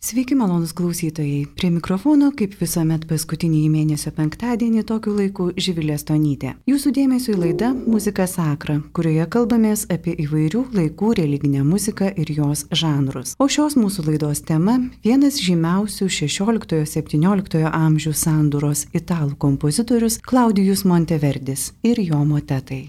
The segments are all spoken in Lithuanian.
Sveiki, malonus klausytojai. Prie mikrofono, kaip visuomet paskutinį mėnesio penktadienį, tokiu laiku Živilės Tonytė. Jūsų dėmesio į laidą Muzika Sakra, kurioje kalbamės apie įvairių laikų religinę muziką ir jos žanrus. O šios mūsų laidos tema - vienas žymiausių 16-17 amžių sandūros italų kompozitorius Klaudijus Monteverdis ir jo motetai.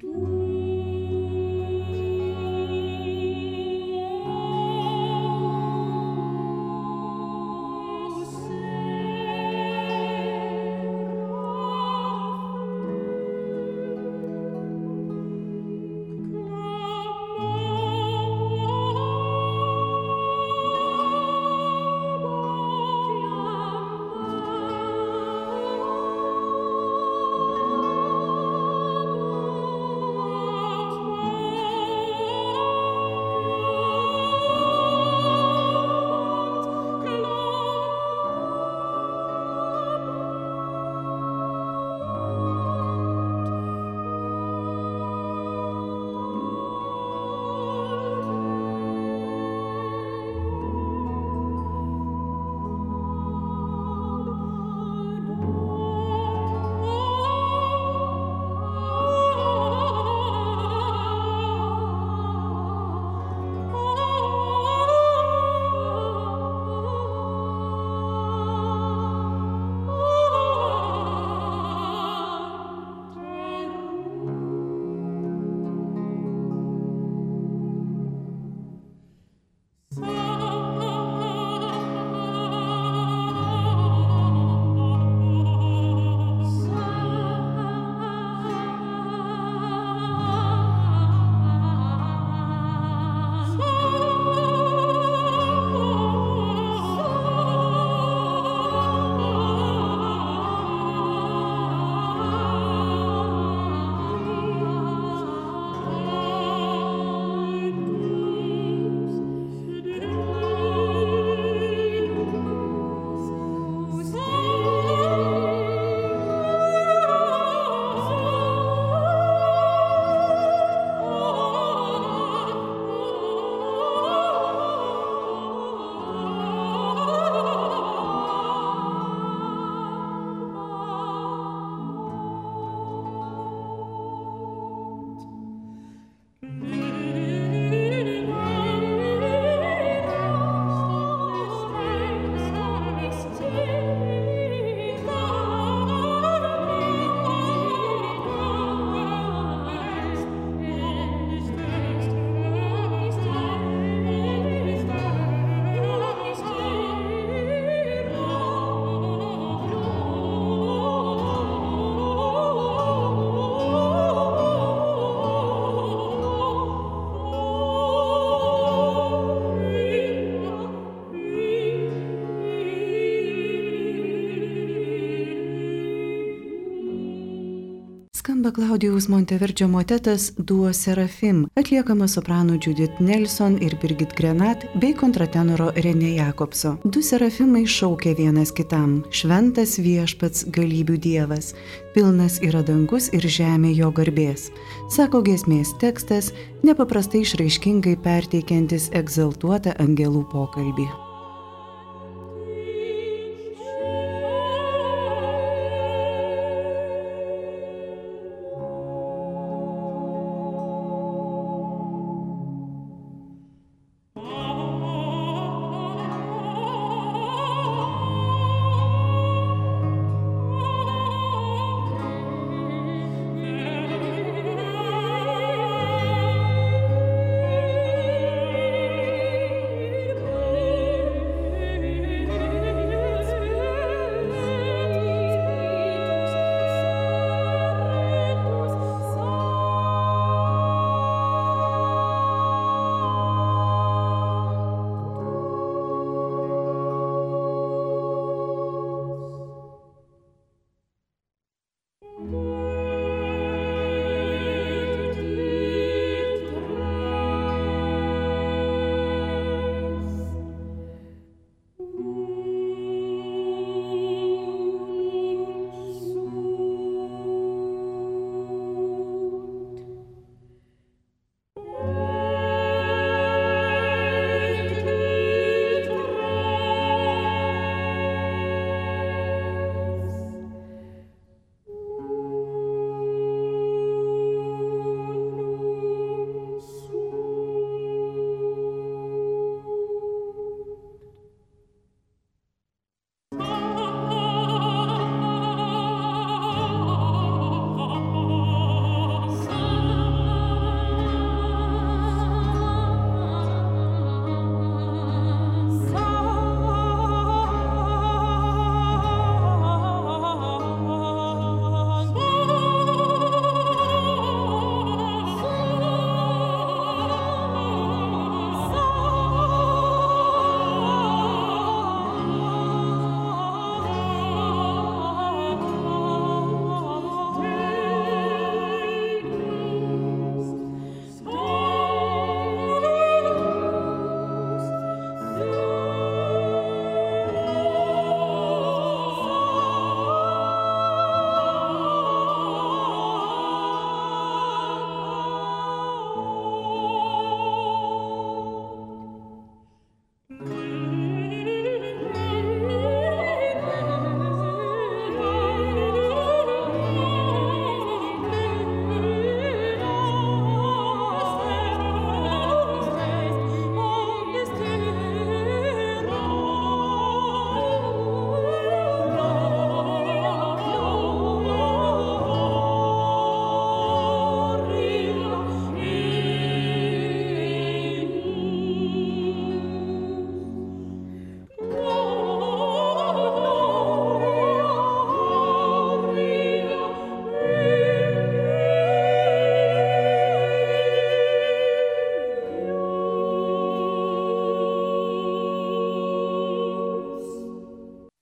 Klaudijaus Monteverdžio motetas Duo Serafim, atliekamas sopranų Judith Nelson ir Birgit Grenat bei kontratenoro Renė Jakobso. Du serafimai šaukia vienas kitam - šventas viešpats galybių dievas, pilnas yra dangus ir žemė jo garbės, sako gesmės tekstas, nepaprastai išraiškingai perteikiantis egzaltuotą angelų pokalbį.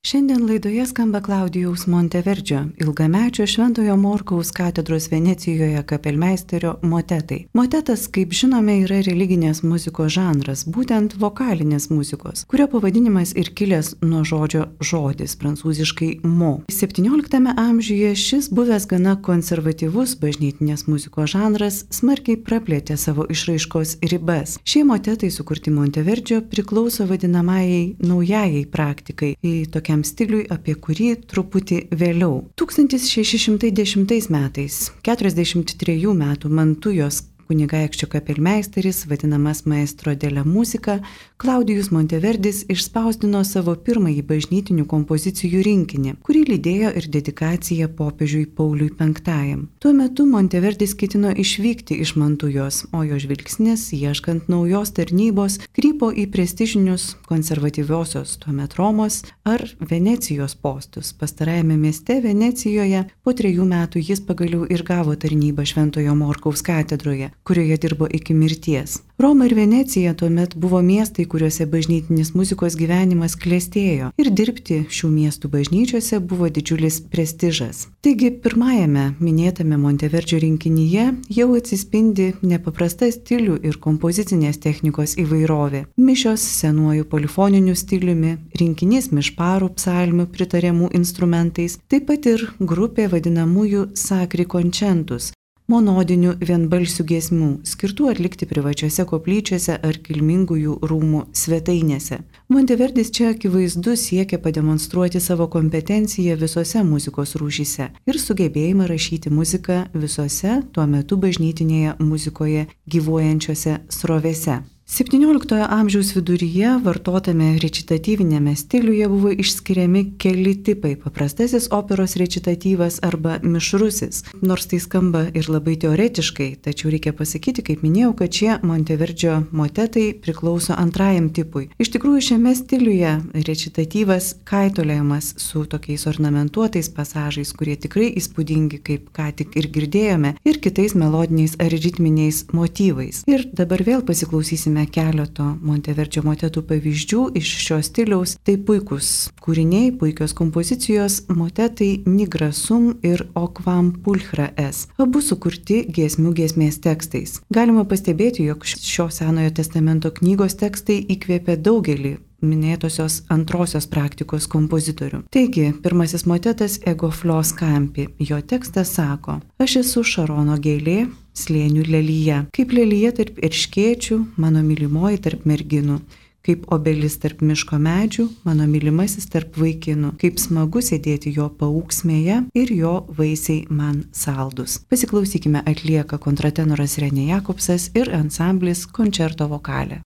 Šiandien laidoje skamba Klaudijaus Monteverdžio, ilgamečio Šventojo Morkaus katedros Venecijoje kapelmeisterio motetai. Motetas, kaip žinome, yra religinės muzikos žanras, būtent vokalinės muzikos, kurio pavadinimas ir kilęs nuo žodžio žodis, prancūziškai mo. 17 amžiuje šis buvęs gana konservatyvus bažnytinės muzikos žanras smarkiai praplėtė savo išraiškos ribas. Šie motetai sukurti Monteverdžio priklauso vadinamajai naujajai praktikai. Į tokiam stiliui, apie kurį truputį vėliau. 1610 metais, 43 metų Mantujos kunigaikščio kapelmeisteris, vadinamas maestro dėlė muzika, Klaudijus Monteverdis išspausdino savo pirmąjį bažnytinių kompozicijų rinkinį, kurį lydėjo ir dedikacija popiežiui Pauliui V. Tuo metu Monteverdis ketino išvykti iš Mantujos, o jo žvilgsnis, ieškant naujos tarnybos, krypo į prestižinius konservatyviosios tuomet Romos ar Venecijos postus. Pastarajame mieste Venecijoje po trejų metų jis pagaliau ir gavo tarnybą Šventojo Morkaus katedroje, kurioje dirbo iki mirties. Roma ir Venecija tuomet buvo miestai, kuriuose bažnytinis muzikos gyvenimas klėstėjo ir dirbti šių miestų bažnyčiose buvo didžiulis prestižas. Taigi pirmajame minėtame Monteverdžio rinkinyje jau atsispindi nepaprasta stilių ir kompozicinės technikos įvairovė. Mišios senuoju polifoniniu stiliumi, rinkinys mišparų psalmių pritariamų instrumentais, taip pat ir grupė vadinamųjų sakri končentus, monodinių vienbalsių giesmių, skirtų atlikti privačiose koplyčiose ar kilmingųjų rūmų svetainėse. Monteverdis čia akivaizdu siekia pademonstruoti savo kompetenciją visose muzikos rūšyse ir sugebėjimą rašyti muziką visose tuo metu bažnytinėje muzikoje gyvuojančiose srovėse. XVII amžiaus viduryje vartotame recitatyvinėme stiliuje buvo išskiriami keli tipai - paprastasis operos recitatyvas arba mišrusis. Nors tai skamba ir labai teoretiškai, tačiau reikia pasakyti, kaip minėjau, kad šie Monteverdžio motetai priklauso antrajam tipui. Iš tikrųjų šiame stiliuje recitatyvas kaitoliamas su tokiais ornamentuotais pasažais, kurie tikrai įspūdingi, kaip ką tik ir girdėjome, ir kitais melodiniais ar ritminiais motyvais. Ir dabar vėl pasiklausysime turime keleto Monteverdžio motetų pavyzdžių iš šio stiliaus. Tai puikus kūriniai, puikios kompozicijos motetai Nigrasum ir Okvam Pulchra S. Abu sukurti giesmių giesmės tekstais. Galima pastebėti, jog šio Senojo testamento knygos tekstai įkvėpė daugelį minėtosios antrosios praktikos kompozitorių. Taigi, pirmasis motetas Ego Flos Kampi. Jo tekstas sako, aš esu Šarono gėlė, slėnių lelyje, kaip lelyje tarp irškiečių, mano mylimoji tarp merginų kaip obelis tarp miško medžių, mano mylimasis tarp vaikinų, kaip smagu sėdėti jo paauksmėje ir jo vaisiai man saldus. Pasiklausykime atlieka kontratenoras Renė Jakobsas ir ansamblis koncerto vokalė.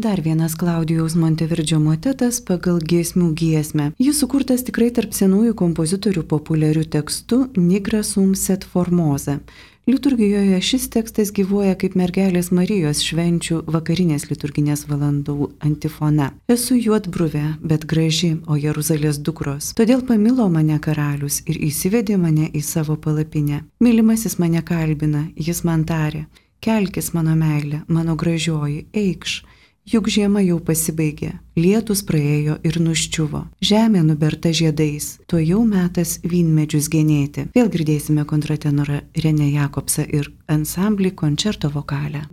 Dar vienas Klaudijaus Montevirdžio motetas pagal giesmių giesmę. Jis sukurtas tikrai tarp senųjų kompozitorių populiarių tekstų Nigra sum set formosa. Liturgijoje šis tekstas gyvuoja kaip mergelės Marijos švenčių vakarinės liturginės valandų antifona. Esu juodbruvė, bet graži, o Jeruzalės dukros. Todėl pamilo mane karalius ir įsivedė mane į savo palapinę. Mylimasis mane kalbina, jis man tarė, kelkis mano meilė, mano gražioji, eikš Juk žiema jau pasibaigė, lietus praėjo ir nuščiuvo, žemė nuberta žiedais, tuo jau metas vynmedžius genėti. Vėl girdėsime kontratenorą Renė Jakobsą ir ansamblį koncerto vokalę.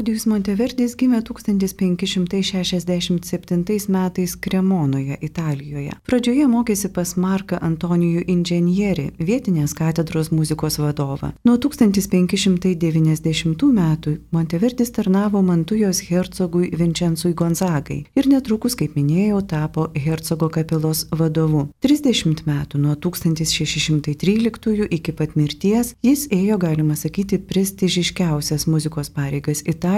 Klaudijus Monteverdis gimė 1567 metais Kremonoje, Italijoje. Pradžioje mokėsi pas Marką Antonijų Inženierį, vietinės katedros muzikos vadovą. Nuo 1590 metų Monteverdis tarnavo Mantujos hercogui Vincencui Gonzagai ir netrukus, kaip minėjau, tapo hercogo kapilos vadovu. 30 metų nuo 1613 iki pat mirties jis ėjo, galima sakyti, prestižiškiausias muzikos pareigas Italijoje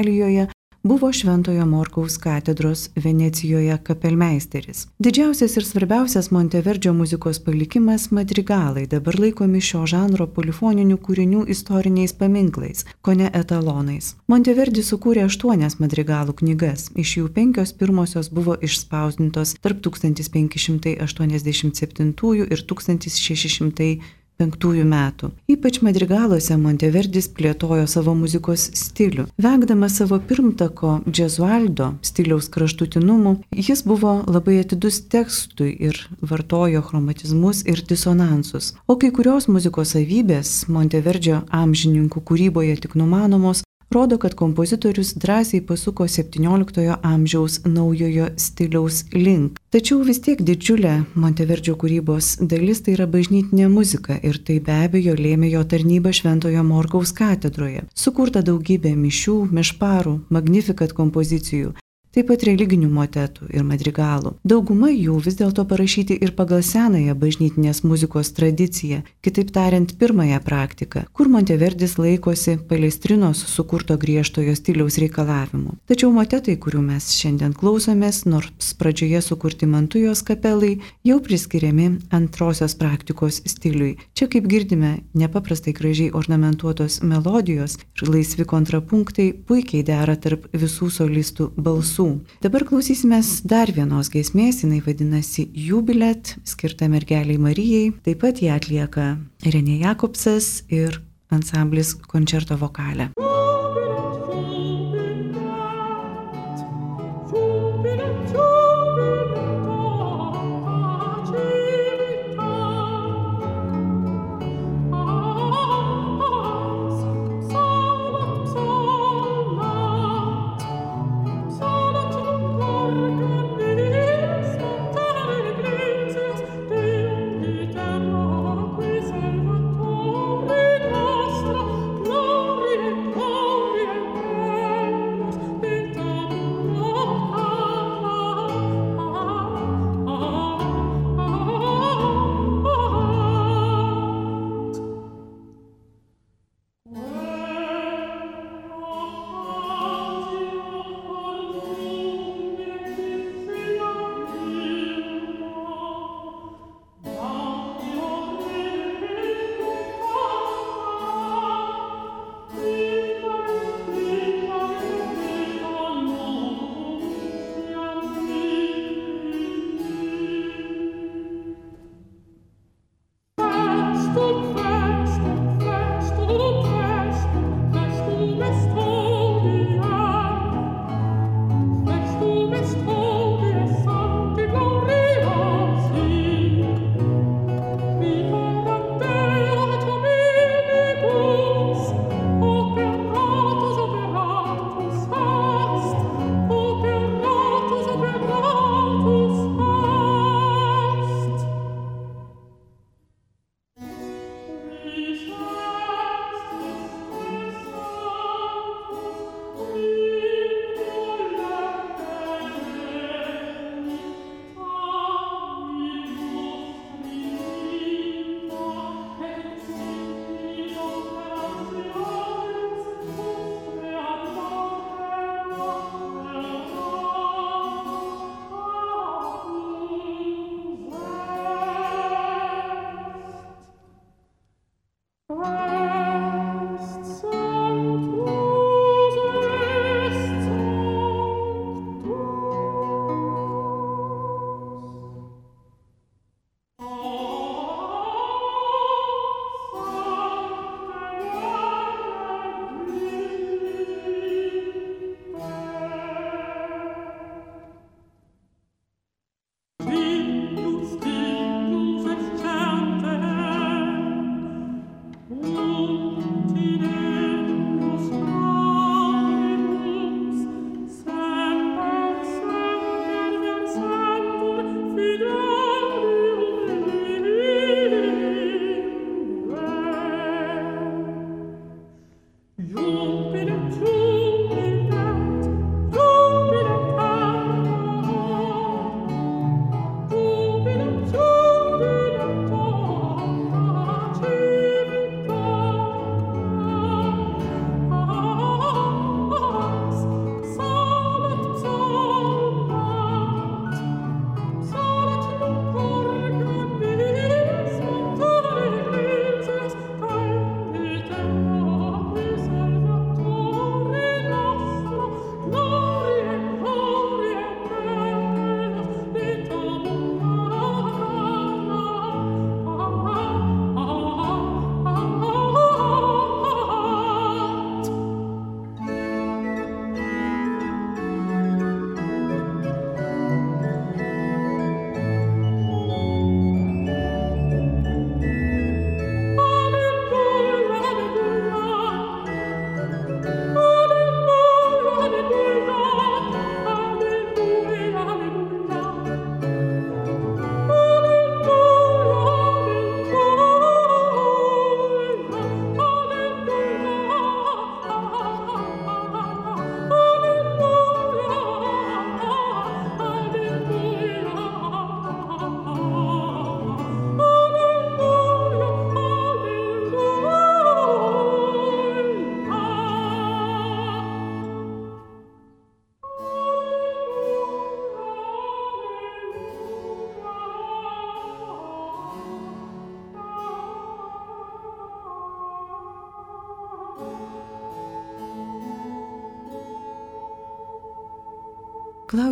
buvo Šventojo Morkaus katedros Venecijoje kapelmeisteris. Didžiausias ir svarbiausias Monteverdžio muzikos palikimas - madrigalai, dabar laikomi šio žanro polifoninių kūrinių istoriniais paminklais, ko ne etalonais. Monteverdis sukūrė aštuonias madrigalų knygas, iš jų penkios pirmosios buvo išspausdintos tarp 1587 ir 1600 metų. Ypač madrigaluose Monteverdis plėtojo savo muzikos stilių. Vengdamas savo pirmtako Džezualdo stiliaus kraštutinumų, jis buvo labai atidus tekstui ir vartojo chromatizmus ir disonansus. O kai kurios muzikos savybės Monteverdžio amžininkų kūryboje tik numanomos, rodo, kad kompozitorius drąsiai pasuko XVII amžiaus naujojo stiliaus link. Tačiau vis tiek didžiulė Monteverdžio kūrybos dalis tai yra bažnytinė muzika ir tai be abejo lėmė jo tarnybą Šventojo Morgaus katedroje. Sukurta daugybė mišių, mešparų, magnifikat kompozicijų, taip pat religinių motetų ir madrigalų. Dauguma jų vis dėlto parašyti ir pagal senąją bažnytinės muzikos tradiciją, kitaip tariant, pirmąją praktiką, kur Monteverdis laikosi Palestrinos sukurto griežtojo stiliaus reikalavimų. Tačiau motetai, kurių mes šiandien klausomės, nors pradžioje sukurti Mantujos kapelai, jau priskiriami antrosios praktikos stiliui. Čia, kaip girdime, nepaprastai gražiai ornamentuotos melodijos ir laisvi kontrapunktai puikiai dera tarp visų solistų balsų balsų. Dabar klausysimės dar vienos giesmės, jinai vadinasi Jubilet, skirta mergeliai Marijai. Taip pat ją atlieka Renė Jakobsas ir ansamblis koncerto vokalė.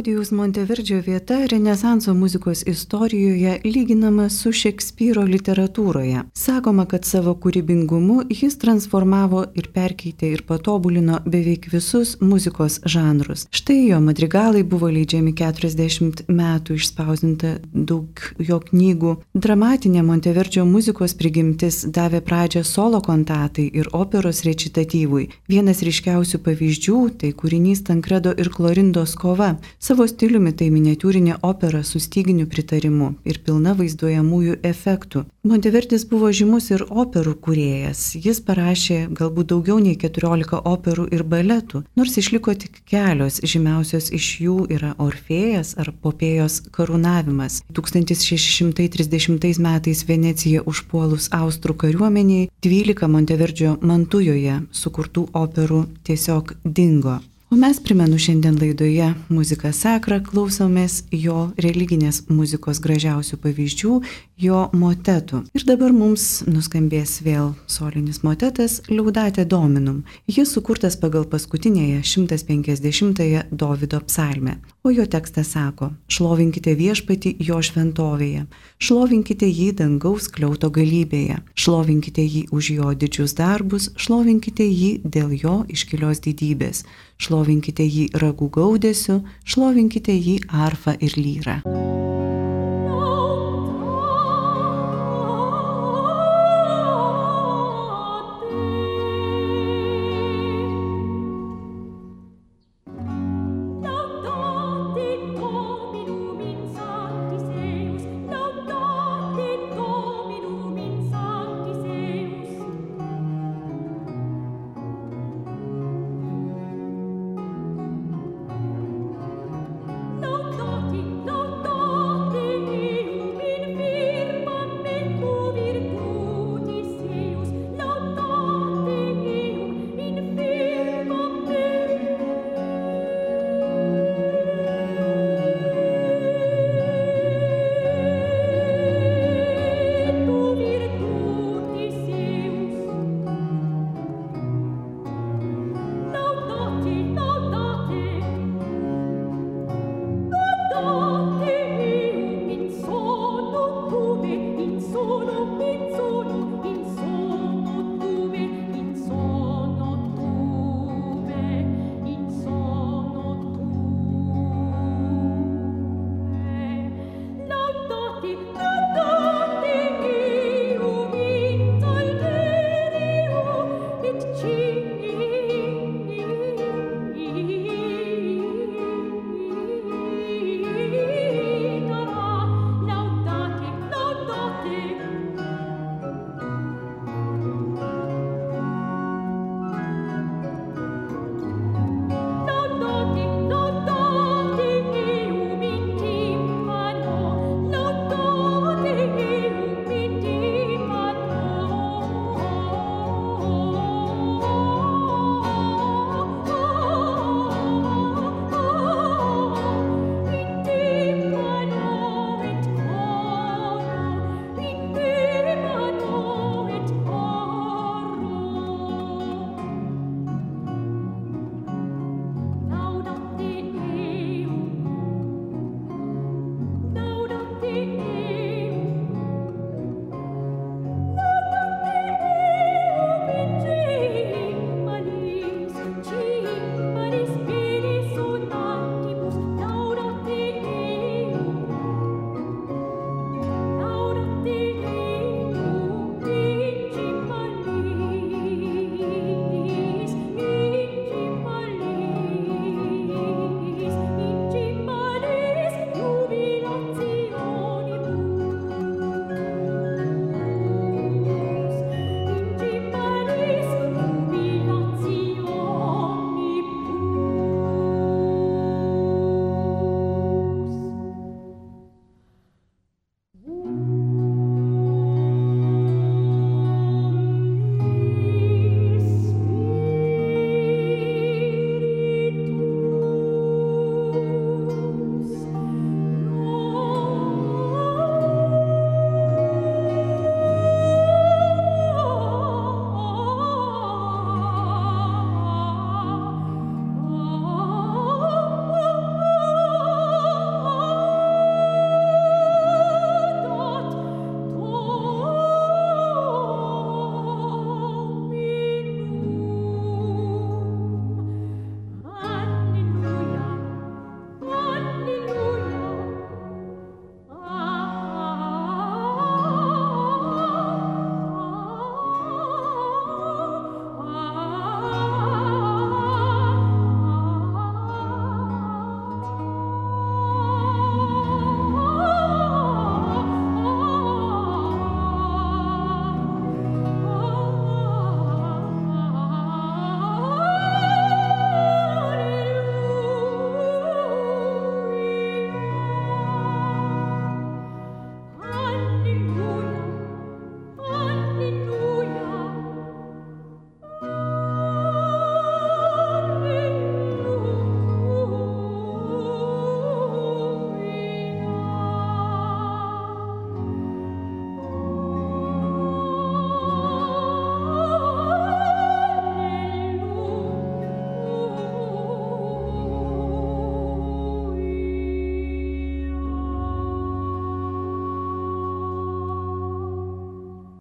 Klaudijaus Monteverdžio vieta Renesanso muzikos istorijoje lyginama su Šekspyro literatūroje. Sakoma, kad savo kūrybingumu jis transformavo ir perkeitė ir patobulino beveik visus muzikos žanrus. Štai jo madrigalai buvo leidžiami 40 metų, išspausinta daug jo knygų. Dramatinė Monteverdžio muzikos prigimtis davė pradžią solo kontatai ir operos recitatyvui. Vienas ryškiausių pavyzdžių tai kūrinys Tankredo ir Klorindos kova Savo stiliumi tai miniatūrinė opera su styginiu pritarimu ir pilna vaizduojamųjų efektų. Monteverdis buvo žymus ir operų kūrėjas. Jis parašė galbūt daugiau nei 14 operų ir baletų, nors išliko tik kelios, žymiausios iš jų yra Orfėjas ar Popėjos karūnavimas. 1630 metais Venecija užpuolus Austrų kariuomeniai 12 Monteverdžio Mantujoje sukurtų operų tiesiog dingo. O mes primenu šiandien laidoje Muzika Sakra klausomės jo religinės muzikos gražiausių pavyzdžių, jo motetų. Ir dabar mums nuskambės vėl solinis motetas Liaudatė Dominum. Jis sukurtas pagal paskutinėje 150-ąją Davido psalmę. O jo tekstas sako, šlovinkite viešpati jo šventovėje, šlovinkite jį dangaus kliauto galybėje, šlovinkite jį už jo didžius darbus, šlovinkite jį dėl jo iškilios didybės šlovinkite jį ragų gaudesiu, šlovinkite jį arfa ir lyra.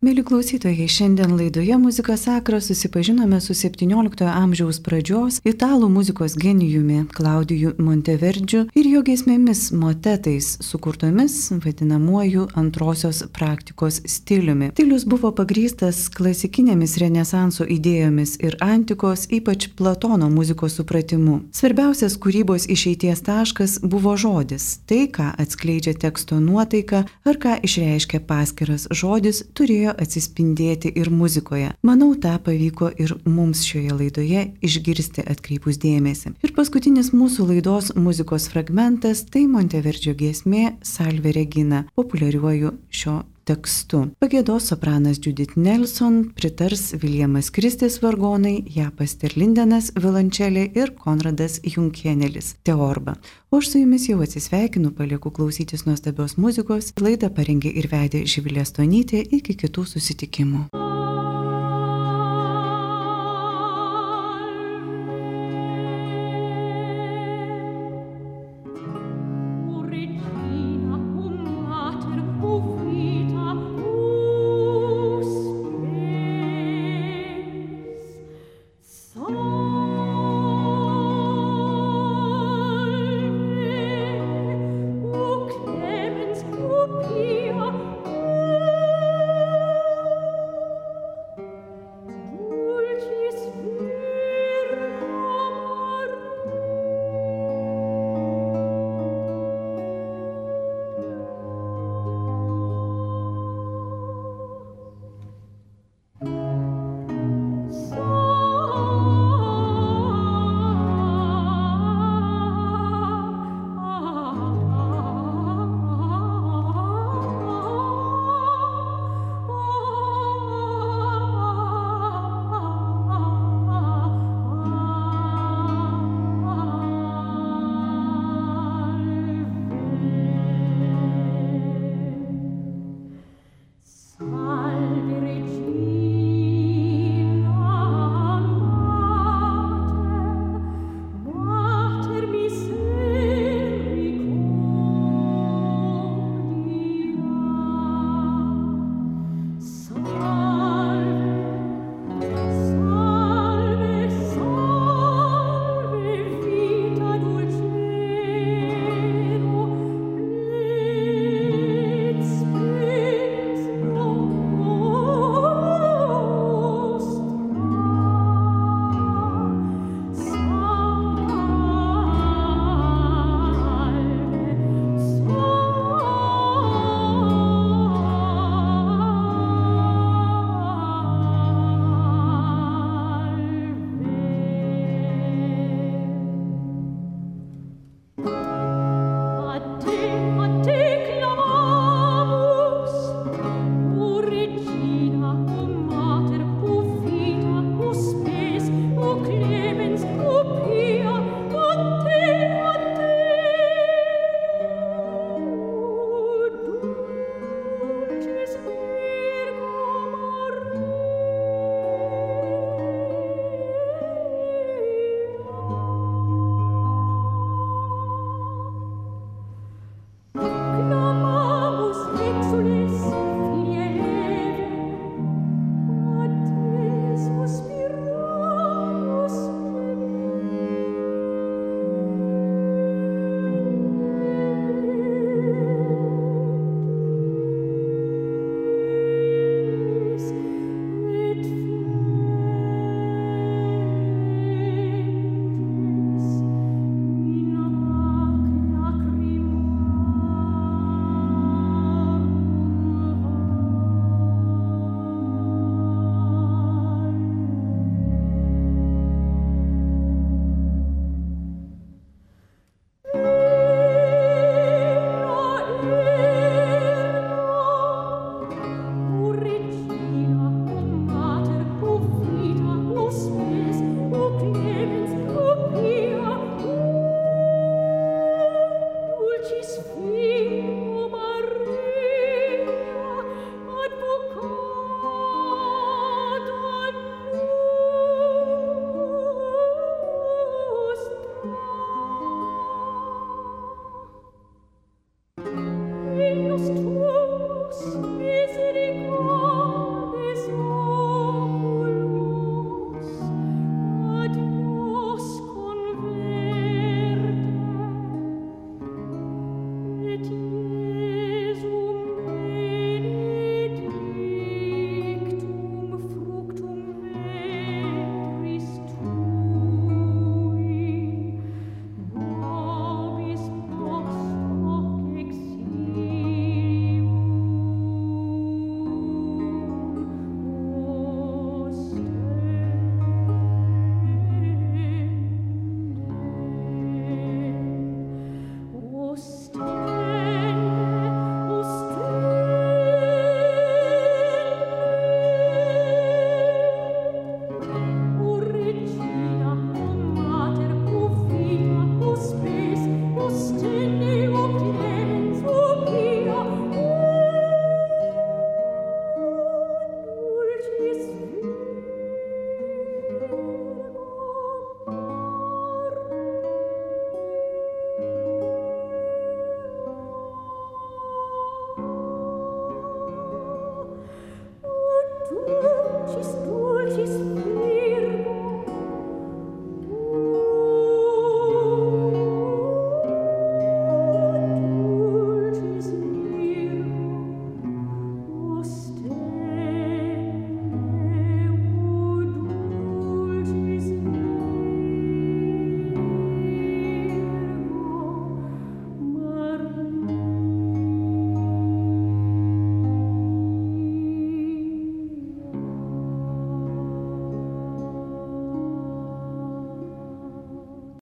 Mėly klausytojai, šiandien laidoje Muzika Sakra susipažinome su 17 amžiaus pradžios italų muzikos genijumi Klaudiju Monteverdžiu ir jo giesmėmis motetais, sukurtomis vadinamuoju antrosios praktikos stiliumi. Stilius buvo pagrystas klasikinėmis renesanso idėjomis ir antikos, ypač Platono muzikos supratimu. Svarbiausias kūrybos išeities taškas buvo žodis. Tai, ką atskleidžia teksto nuotaika ar ką išreiškia paskiras žodis, turėjo atsispindėti ir muzikoje. Manau, tą pavyko ir mums šioje laidoje išgirsti atkreipus dėmesį. Ir paskutinis mūsų laidos muzikos fragmentas tai Monteverdžio giesmė Salve Regina, populiariuoju šio tekstu. Pagėdos sopranas Judith Nelson, pritars Viljamas Kristis vargonai, Japas Terlindenas violončelė ir Konradas Junkienelis teorba. O aš su jumis jau atsisveikinu, palieku klausytis nuostabios muzikos, laidą parengė ir vedė Živilė Stonytė iki kitų susitikimų.